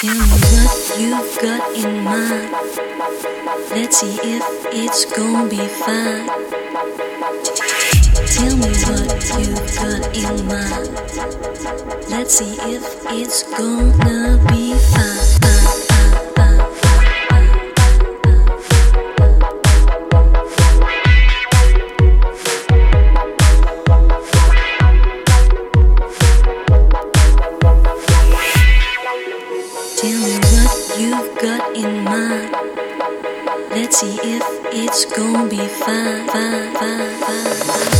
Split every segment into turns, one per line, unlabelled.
Tell me what you've got in mind. Let's see if it's gonna be fine. Tell me what you've got in mind. Let's see if it's gonna be fine. Got in mind. Let's see if it's gonna be fine, fine, fine, fine,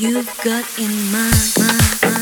you've got in my mind.